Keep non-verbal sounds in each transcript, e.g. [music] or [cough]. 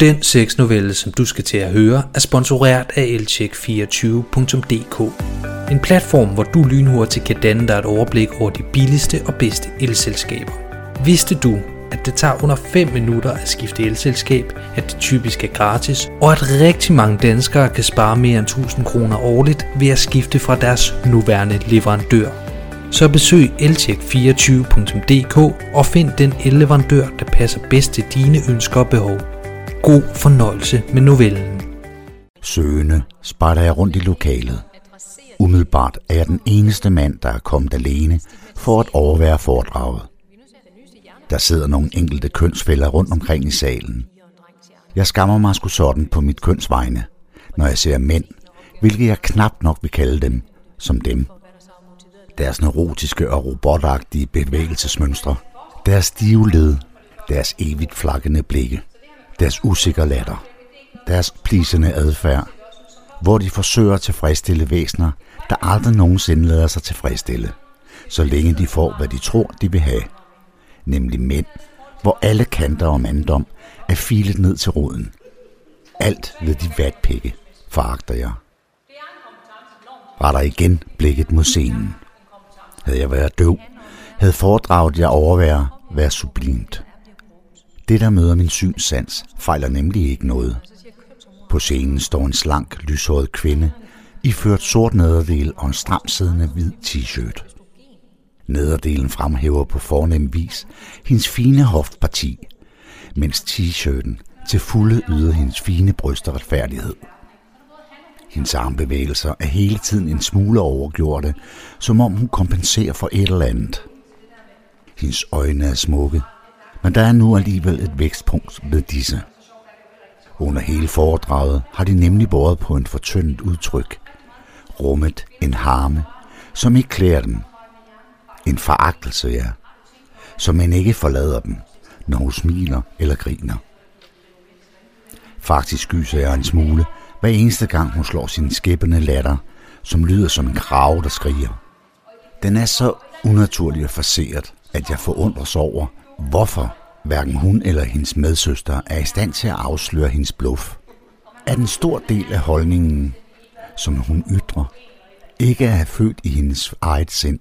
Den sexnovelle, som du skal til at høre, er sponsoreret af elcheck24.dk. En platform, hvor du lynhurtigt kan danne dig et overblik over de billigste og bedste elselskaber. Vidste du, at det tager under 5 minutter at skifte elselskab, at det typisk er gratis, og at rigtig mange danskere kan spare mere end 1000 kroner årligt ved at skifte fra deres nuværende leverandør. Så besøg elcheck24.dk og find den elleverandør, der passer bedst til dine ønsker og behov. God fornøjelse med novellen. Søgende spejder jeg rundt i lokalet. Umiddelbart er jeg den eneste mand, der er kommet alene for at overvære foredraget. Der sidder nogle enkelte kønsfælder rundt omkring i salen. Jeg skammer mig sgu sådan på mit kønsvegne, når jeg ser mænd, hvilket jeg knap nok vil kalde dem, som dem. Deres neurotiske og robotagtige bevægelsesmønstre, deres stive led, deres evigt flakkende blikke, deres usikre latter, deres plisende adfærd, hvor de forsøger at tilfredsstille væsener, der aldrig nogensinde lader sig tilfredsstille, så længe de får, hvad de tror, de vil have – nemlig mænd, hvor alle kanter og manddom er filet ned til roden. Alt ved de vatpikke foragter jeg. Retter igen blikket mod scenen. Havde jeg været døv, havde foredraget jeg overvære være sublimt. Det, der møder min synssans, fejler nemlig ikke noget. På scenen står en slank, lyshåret kvinde, iført sort nederdel og en stram siddende hvid t-shirt. Nederdelen fremhæver på fornem vis hendes fine hoftparti, mens t-shirten til fulde yder hendes fine bryst og retfærdighed. Hendes armbevægelser er hele tiden en smule overgjorte, som om hun kompenserer for et eller andet. Hendes øjne er smukke, men der er nu alligevel et vækstpunkt ved disse. Under hele foredraget har de nemlig båret på en fortyndet udtryk, rummet en harme, som ikke klæder dem, en foragtelse, ja. som man ikke forlader dem, når hun smiler eller griner. Faktisk gyser jeg en smule, hver eneste gang hun slår sin skæbbende latter, som lyder som en krave, der skriger. Den er så unaturlig og forseret, at jeg forundres over, hvorfor hverken hun eller hendes medsøster er i stand til at afsløre hendes bluff. At en stor del af holdningen, som hun ytrer, ikke er født i hendes eget sind,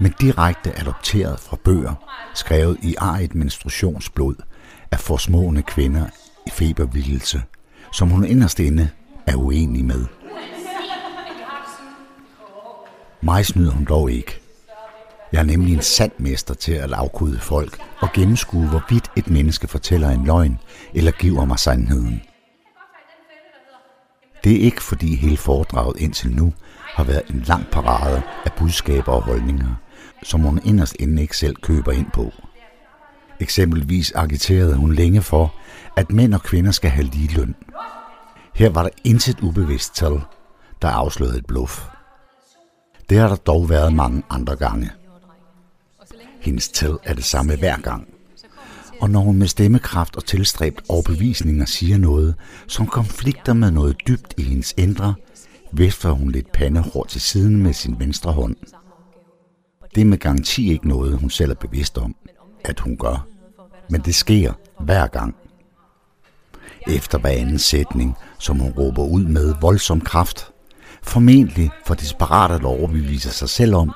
men direkte adopteret fra bøger, skrevet i eget menstruationsblod af forsmående kvinder i febervildelse, som hun inderst inde er uenig med. Mig snyder hun dog ikke. Jeg er nemlig en sand mester til at afkude folk og gennemskue, hvorvidt et menneske fortæller en løgn eller giver mig sandheden. Det er ikke fordi hele foredraget indtil nu har været en lang parade af budskaber og holdninger – som hun inderst inde ikke selv køber ind på. Eksempelvis agiterede hun længe for, at mænd og kvinder skal have lige løn. Her var der intet ubevidst tal, der afslørede et bluff. Det har der dog været mange andre gange. Hendes tal er det samme hver gang. Og når hun med stemmekraft og tilstræbt overbevisninger siger noget, som konflikter med noget dybt i hendes indre, vifter hun lidt pandehår til siden med sin venstre hånd – det er med garanti ikke noget, hun selv er bevidst om, at hun gør. Men det sker hver gang. Efter hver anden sætning, som hun råber ud med voldsom kraft, formentlig for desperat at overbevise sig selv om,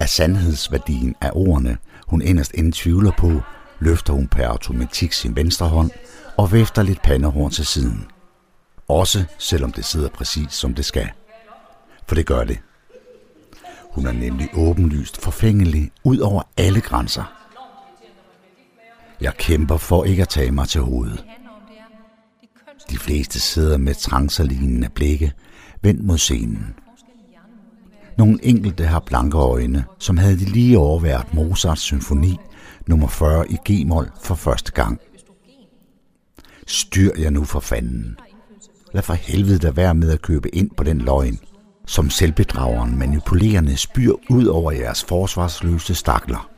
at sandhedsværdien af ordene, hun inderst inden tvivler på, løfter hun per automatik sin venstre hånd og vifter lidt pandehorn til siden. Også selvom det sidder præcis som det skal. For det gør det. Hun er nemlig åbenlyst forfængelig ud over alle grænser. Jeg kæmper for ikke at tage mig til hovedet. De fleste sidder med trancerlignende blikke vendt mod scenen. Nogle enkelte har blanke øjne, som havde de lige overværet Mozarts symfoni nummer 40 i G-mol for første gang. Styr jer nu for fanden. Lad for helvede da være med at købe ind på den løgn som selvbedrageren manipulerende spyr ud over jeres forsvarsløse stakler.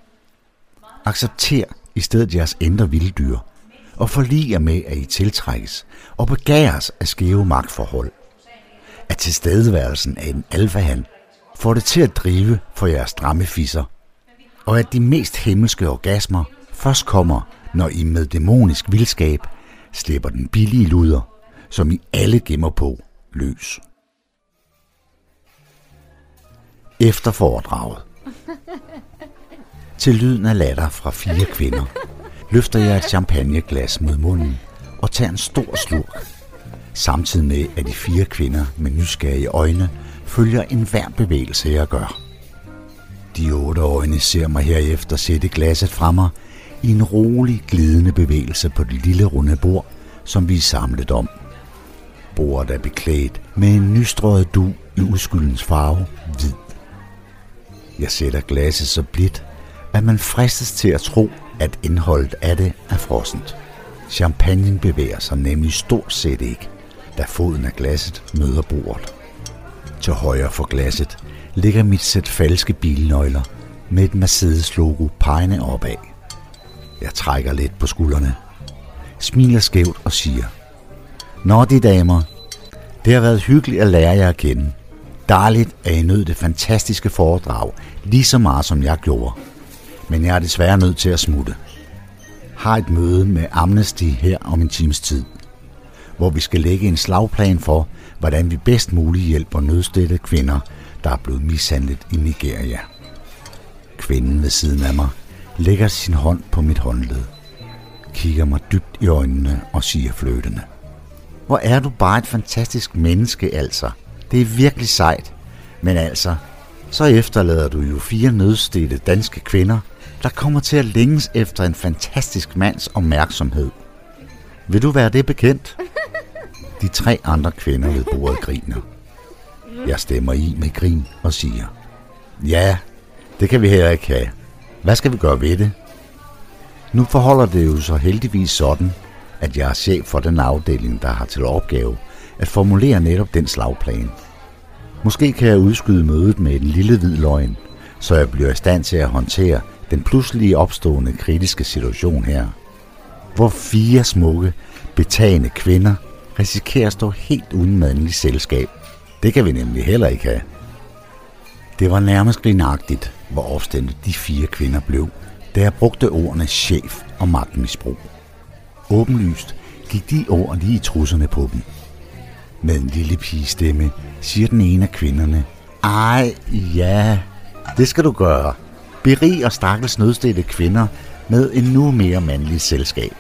Accepter i stedet jeres indre vilddyr, og forlig jer med, at I tiltrækkes og begæres af skæve magtforhold. At tilstedeværelsen af en alfahand får det til at drive for jeres stramme fisser, og at de mest himmelske orgasmer først kommer, når I med dæmonisk vildskab slipper den billige luder, som I alle gemmer på, løs. Efter foredraget. Til lyden af latter fra fire kvinder, løfter jeg et champagneglas mod munden og tager en stor slurk. Samtidig med, at de fire kvinder med nysgerrige øjne følger enhver bevægelse, jeg gør. De otte øjne ser mig herefter sætte glasset fra mig i en rolig, glidende bevægelse på det lille runde bord, som vi er samlet om. Bordet er beklædt med en nystrøget du i uskyldens farve, hvid. Jeg sætter glasset så blidt, at man fristes til at tro, at indholdet af det er frossent. Champagnen bevæger sig nemlig stort set ikke, da foden af glasset møder bordet. Til højre for glasset ligger mit sæt falske bilnøgler med et Mercedes-logo pegende opad. Jeg trækker lidt på skuldrene, smiler skævt og siger, Nå de damer, det har været hyggeligt at lære jer at kende. Dejligt, at I nød det fantastiske foredrag, lige så meget som jeg gjorde. Men jeg er desværre nødt til at smutte. Har et møde med Amnesty her om en times tid, hvor vi skal lægge en slagplan for, hvordan vi bedst muligt hjælper nødstedte kvinder, der er blevet mishandlet i Nigeria. Kvinden ved siden af mig lægger sin hånd på mit håndled, kigger mig dybt i øjnene og siger fløtende. Hvor er du bare et fantastisk menneske, altså. Det er virkelig sejt. Men altså, så efterlader du jo fire nødstede danske kvinder, der kommer til at længes efter en fantastisk mands opmærksomhed. Vil du være det bekendt? [laughs] De tre andre kvinder ved bordet [laughs] griner. Jeg stemmer i med grin og siger, ja, det kan vi heller ikke have. Hvad skal vi gøre ved det? Nu forholder det jo så heldigvis sådan, at jeg er chef for den afdeling, der har til opgave at formulere netop den slagplan. Måske kan jeg udskyde mødet med en lille hvid løgn, så jeg bliver i stand til at håndtere den pludselige opstående kritiske situation her. Hvor fire smukke, betagende kvinder risikerer at stå helt uden mandlig selskab. Det kan vi nemlig heller ikke have. Det var nærmest grinagtigt, hvor opstændet de fire kvinder blev, da jeg brugte ordene chef og magtmisbrug. Åbenlyst gik de ord lige i trusserne på dem. Med en lille pigestemme siger den ene af kvinderne, Ej, ja, det skal du gøre. Berig og stakkels nødstede kvinder med en nu mere mandlig selskab.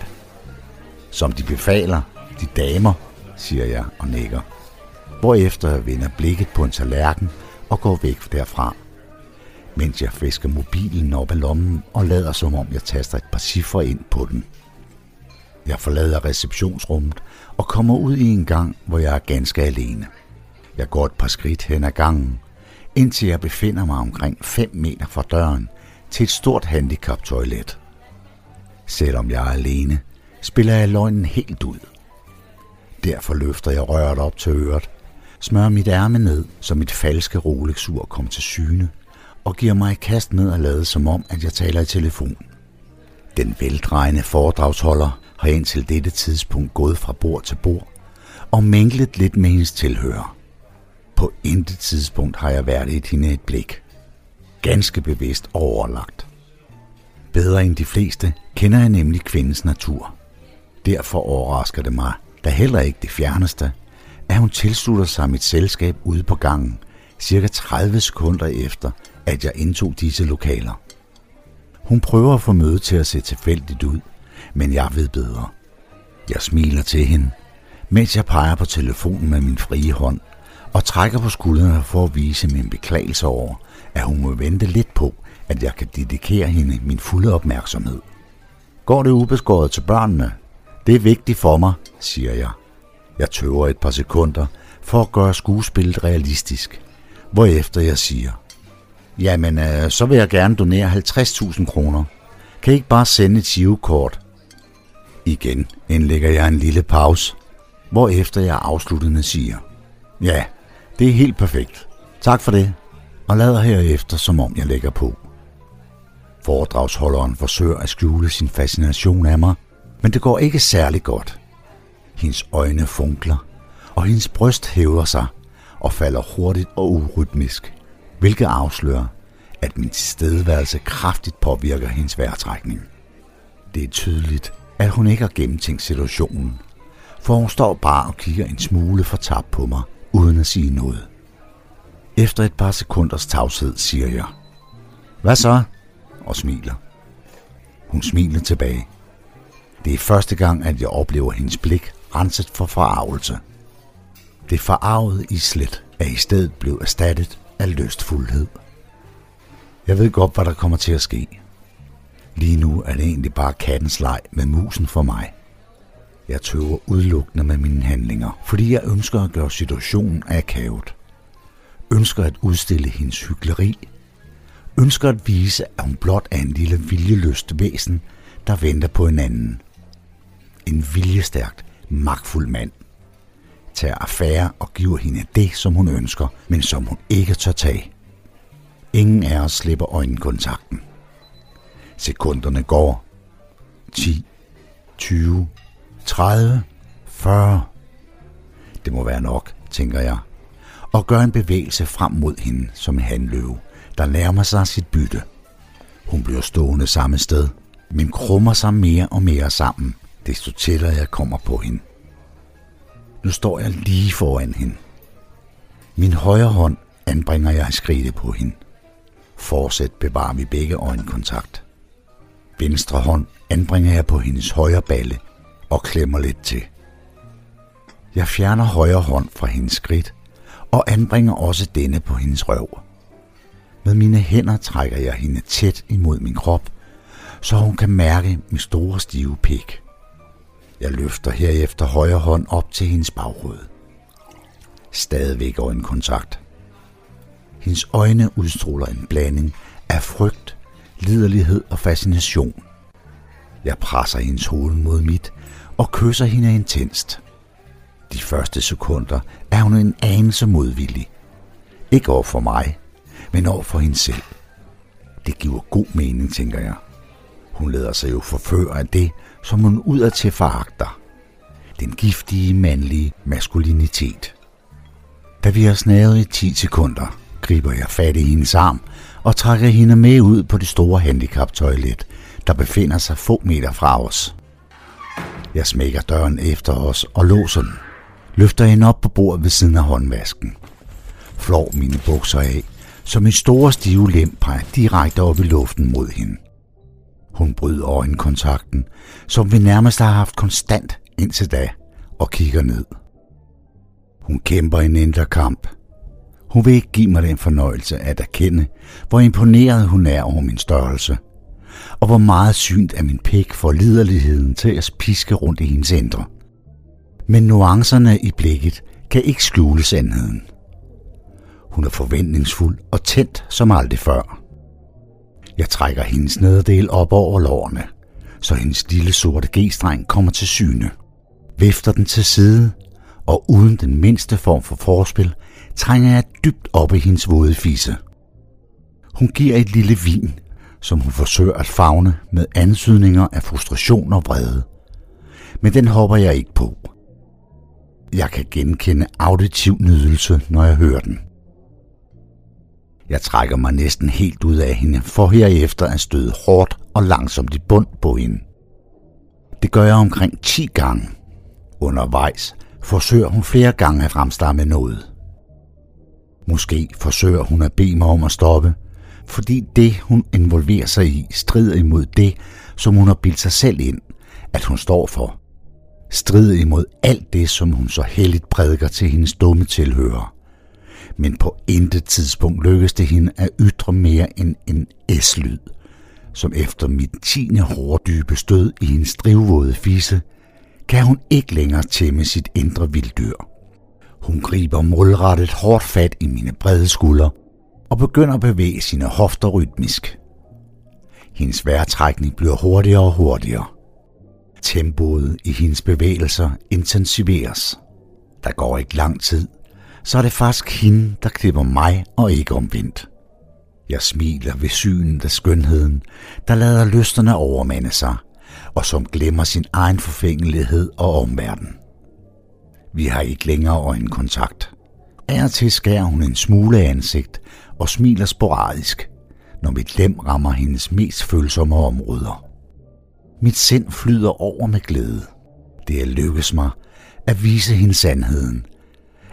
Som de befaler, de damer, siger jeg og nikker. Hvorefter jeg vender blikket på en tallerken og går væk derfra. Mens jeg fisker mobilen op af lommen og lader som om jeg taster et par cifre ind på den. Jeg forlader receptionsrummet og kommer ud i en gang, hvor jeg er ganske alene. Jeg går et par skridt hen ad gangen, indtil jeg befinder mig omkring 5 meter fra døren til et stort handicap-toilet. Selvom jeg er alene, spiller jeg løgnen helt ud. Derfor løfter jeg røret op til øret, smører mit ærme ned, så mit falske Rolex-ur kommer til syne, og giver mig et kast med at lade som om, at jeg taler i telefon. Den veldrejende foredragsholder har indtil dette tidspunkt gået fra bord til bord og mænglet lidt med hendes tilhører. På intet tidspunkt har jeg været i hende et blik. Ganske bevidst overlagt. Bedre end de fleste kender jeg nemlig kvindens natur. Derfor overrasker det mig, da heller ikke det fjerneste, at hun tilslutter sig mit selskab ude på gangen, cirka 30 sekunder efter, at jeg indtog disse lokaler. Hun prøver at få mødet til at se tilfældigt ud, men jeg ved bedre. Jeg smiler til hende, mens jeg peger på telefonen med min frie hånd og trækker på skuldrene for at vise min beklagelse over, at hun må vente lidt på, at jeg kan dedikere hende min fulde opmærksomhed. Går det ubeskåret til børnene? Det er vigtigt for mig, siger jeg. Jeg tøver et par sekunder for at gøre skuespillet realistisk, hvorefter jeg siger, Jamen, øh, så vil jeg gerne donere 50.000 kroner. Kan I ikke bare sende et kort? Igen indlægger jeg en lille pause, hvorefter jeg afsluttende siger, Ja, det er helt perfekt. Tak for det, og lader herefter, som om jeg lægger på. Foredragsholderen forsøger at skjule sin fascination af mig, men det går ikke særlig godt. Hendes øjne funkler, og hendes bryst hæver sig og falder hurtigt og urytmisk, hvilket afslører, at min tilstedeværelse kraftigt påvirker hendes vejrtrækning. Det er tydeligt, at hun ikke har gennemtænkt situationen, for hun står bare og kigger en smule fortabt på mig, uden at sige noget. Efter et par sekunders tavshed siger jeg, Hvad så? og smiler. Hun smiler tilbage. Det er første gang, at jeg oplever hendes blik renset for forarvelse. Det forarvede islet er i stedet blevet erstattet af lystfuldhed. Jeg ved godt, hvad der kommer til at ske. Lige nu er det egentlig bare kattens leg med musen for mig. Jeg tøver udelukkende med mine handlinger, fordi jeg ønsker at gøre situationen akavet. Ønsker at udstille hendes hyggeleri. Ønsker at vise, at hun blot er en lille viljeløst væsen, der venter på en anden. En viljestærkt, magtfuld mand. Tager affære og giver hende det, som hun ønsker, men som hun ikke tør tage. Ingen af os slipper øjenkontakten. Sekunderne går. 10, 20, 30, 40. Det må være nok, tænker jeg, og gør en bevægelse frem mod hende som en handløve, der nærmer sig sit bytte. Hun bliver stående samme sted, men krummer sig mere og mere sammen, desto tættere jeg kommer på hende. Nu står jeg lige foran hende. Min højre hånd anbringer jeg skridtet på hende. Fortsat bevarer vi begge øjenkontakt. Venstre hånd anbringer jeg på hendes højre balle og klemmer lidt til. Jeg fjerner højre hånd fra hendes skridt og anbringer også denne på hendes røv. Med mine hænder trækker jeg hende tæt imod min krop, så hun kan mærke min store stive pik. Jeg løfter herefter højre hånd op til hendes baghoved. Stadigvæk øjenkontakt. Hendes øjne udstråler en blanding af frygt, liderlighed og fascination. Jeg presser hendes hoved mod mit og kysser hende intenst. De første sekunder er hun en anelse modvillig. Ikke over for mig, men over for hende selv. Det giver god mening, tænker jeg. Hun lader sig jo forføre af det, som hun udadtil foragter. Den giftige, mandlige maskulinitet. Da vi har snadet i 10 sekunder, griber jeg fat i hendes arm og trækker hende med ud på det store handicaptoilet, der befinder sig få meter fra os. Jeg smækker døren efter os og låser den. Løfter hende op på bordet ved siden af håndvasken. Flår mine bukser af, så min store stive lem peger direkte op i luften mod hende. Hun bryder øjenkontakten, som vi nærmest har haft konstant indtil da, og kigger ned. Hun kæmper en indre kamp. Hun vil ikke give mig den fornøjelse at erkende, hvor imponeret hun er over min størrelse, og hvor meget synt af min pik får liderligheden til at piske rundt i hendes indre. Men nuancerne i blikket kan ikke skjule sandheden. Hun er forventningsfuld og tændt som aldrig før. Jeg trækker hendes nederdel op over lårene, så hendes lille sorte g-streng kommer til syne. Vifter den til side, og uden den mindste form for forspil, trænger jeg dybt op i hendes våde fisse. Hun giver et lille vin, som hun forsøger at fagne med ansydninger af frustration og vrede. Men den hopper jeg ikke på. Jeg kan genkende auditiv nydelse, når jeg hører den. Jeg trækker mig næsten helt ud af hende, for herefter at støde hårdt og langsomt i bund på hende. Det gør jeg omkring 10 gange. Undervejs forsøger hun flere gange at fremstamme noget. Måske forsøger hun at bede mig om at stoppe, fordi det, hun involverer sig i, strider imod det, som hun har bildt sig selv ind, at hun står for. Strider imod alt det, som hun så heldigt prædiker til hendes dumme tilhører men på intet tidspunkt lykkedes det hende at ytre mere end en S-lyd, som efter mit tiende hårdybe stød i hendes drivvåde fisse, kan hun ikke længere tæmme sit indre vilddyr. Hun griber målrettet hårdt fat i mine brede skuldre og begynder at bevæge sine hofter rytmisk. Hendes vejrtrækning bliver hurtigere og hurtigere. Tempoet i hendes bevægelser intensiveres. Der går ikke lang tid, så er det faktisk hende, der klipper mig og ikke omvendt. Jeg smiler ved synet af skønheden, der lader lysterne overmande sig, og som glemmer sin egen forfængelighed og omverden. Vi har ikke længere øjenkontakt. Af til skærer hun en smule af ansigt og smiler sporadisk, når mit lem rammer hendes mest følsomme områder. Mit sind flyder over med glæde. Det er lykkes mig At vise hende sandheden.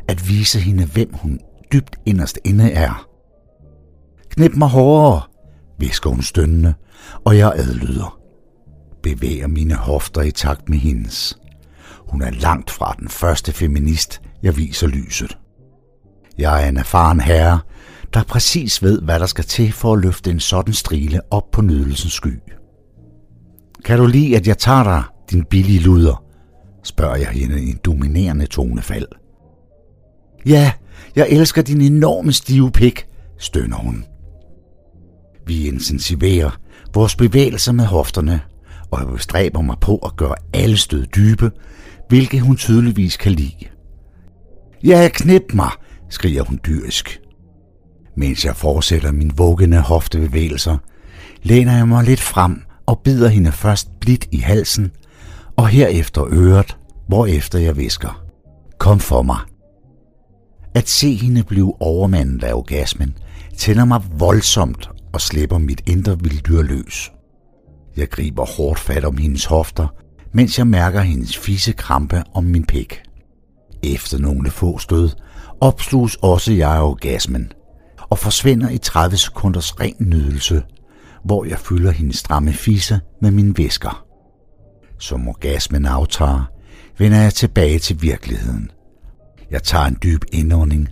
At vise hende, hvem hun dybt inderst inde er. Knip mig hårdere, visker hun stønnende, og jeg adlyder. Bevæger mine hofter i takt med hendes. Hun er langt fra den første feminist, jeg viser lyset. Jeg er en erfaren herre, der præcis ved, hvad der skal til for at løfte en sådan strile op på nydelsens sky. Kan du lide, at jeg tager dig, din billige luder? spørger jeg hende i en dominerende tonefald. Ja, jeg elsker din enorme stive pik, stønner hun. Vi intensiverer vores bevægelser med hofterne, og jeg bestræber mig på at gøre alle stød dybe, hvilket hun tydeligvis kan lide. Ja, knip mig, skriger hun dyrisk. Mens jeg fortsætter min vuggende hoftebevægelser, læner jeg mig lidt frem og bider hende først blidt i halsen, og herefter øret, hvorefter jeg visker. Kom for mig. At se hende blive overmandet af orgasmen, tænder mig voldsomt og slipper mit indre vilddyr løs. Jeg griber hårdt fat om hendes hofter, mens jeg mærker hendes fisse krampe om min pik. Efter nogle få stød opsluges også jeg af orgasmen og forsvinder i 30 sekunders ren nydelse, hvor jeg fylder hendes stramme fisse med min væsker. Som orgasmen aftager, vender jeg tilbage til virkeligheden. Jeg tager en dyb indånding,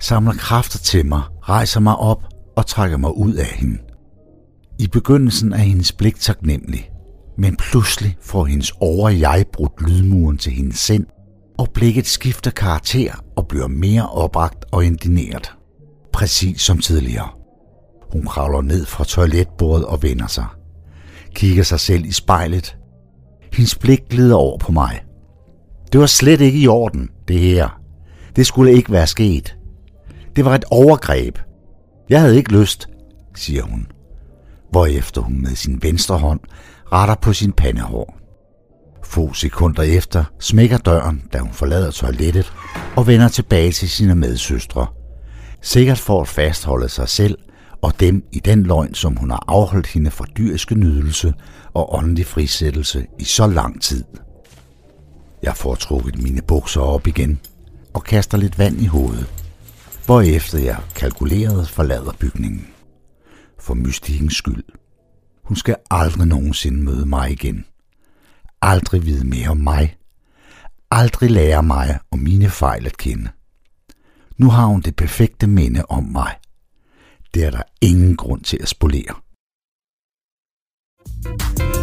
samler kræfter til mig, rejser mig op og trækker mig ud af hende. I begyndelsen er hendes blik taknemmelig, men pludselig får hendes over-jeg brudt lydmuren til hendes sind, og blikket skifter karakter og bliver mere opragt og indineret. Præcis som tidligere. Hun kravler ned fra toiletbordet og vender sig. Kigger sig selv i spejlet. Hendes blik glider over på mig. Det var slet ikke i orden, det her. Det skulle ikke være sket. Det var et overgreb. Jeg havde ikke lyst, siger hun. Hvorefter hun med sin venstre hånd retter på sin pandehår. Få sekunder efter smækker døren, da hun forlader toilettet og vender tilbage til sine medsøstre. Sikkert for at fastholde sig selv og dem i den løgn, som hun har afholdt hende fra dyriske nydelse og åndelig frisættelse i så lang tid. Jeg får trukket mine bukser op igen og kaster lidt vand i hovedet, hvorefter jeg kalkuleret forlader bygningen. For mystikkens skyld. Hun skal aldrig nogensinde møde mig igen. Aldrig vide mere om mig. Aldrig lære mig og mine fejl at kende. Nu har hun det perfekte minde om mig. Det er der ingen grund til at spolere. thank you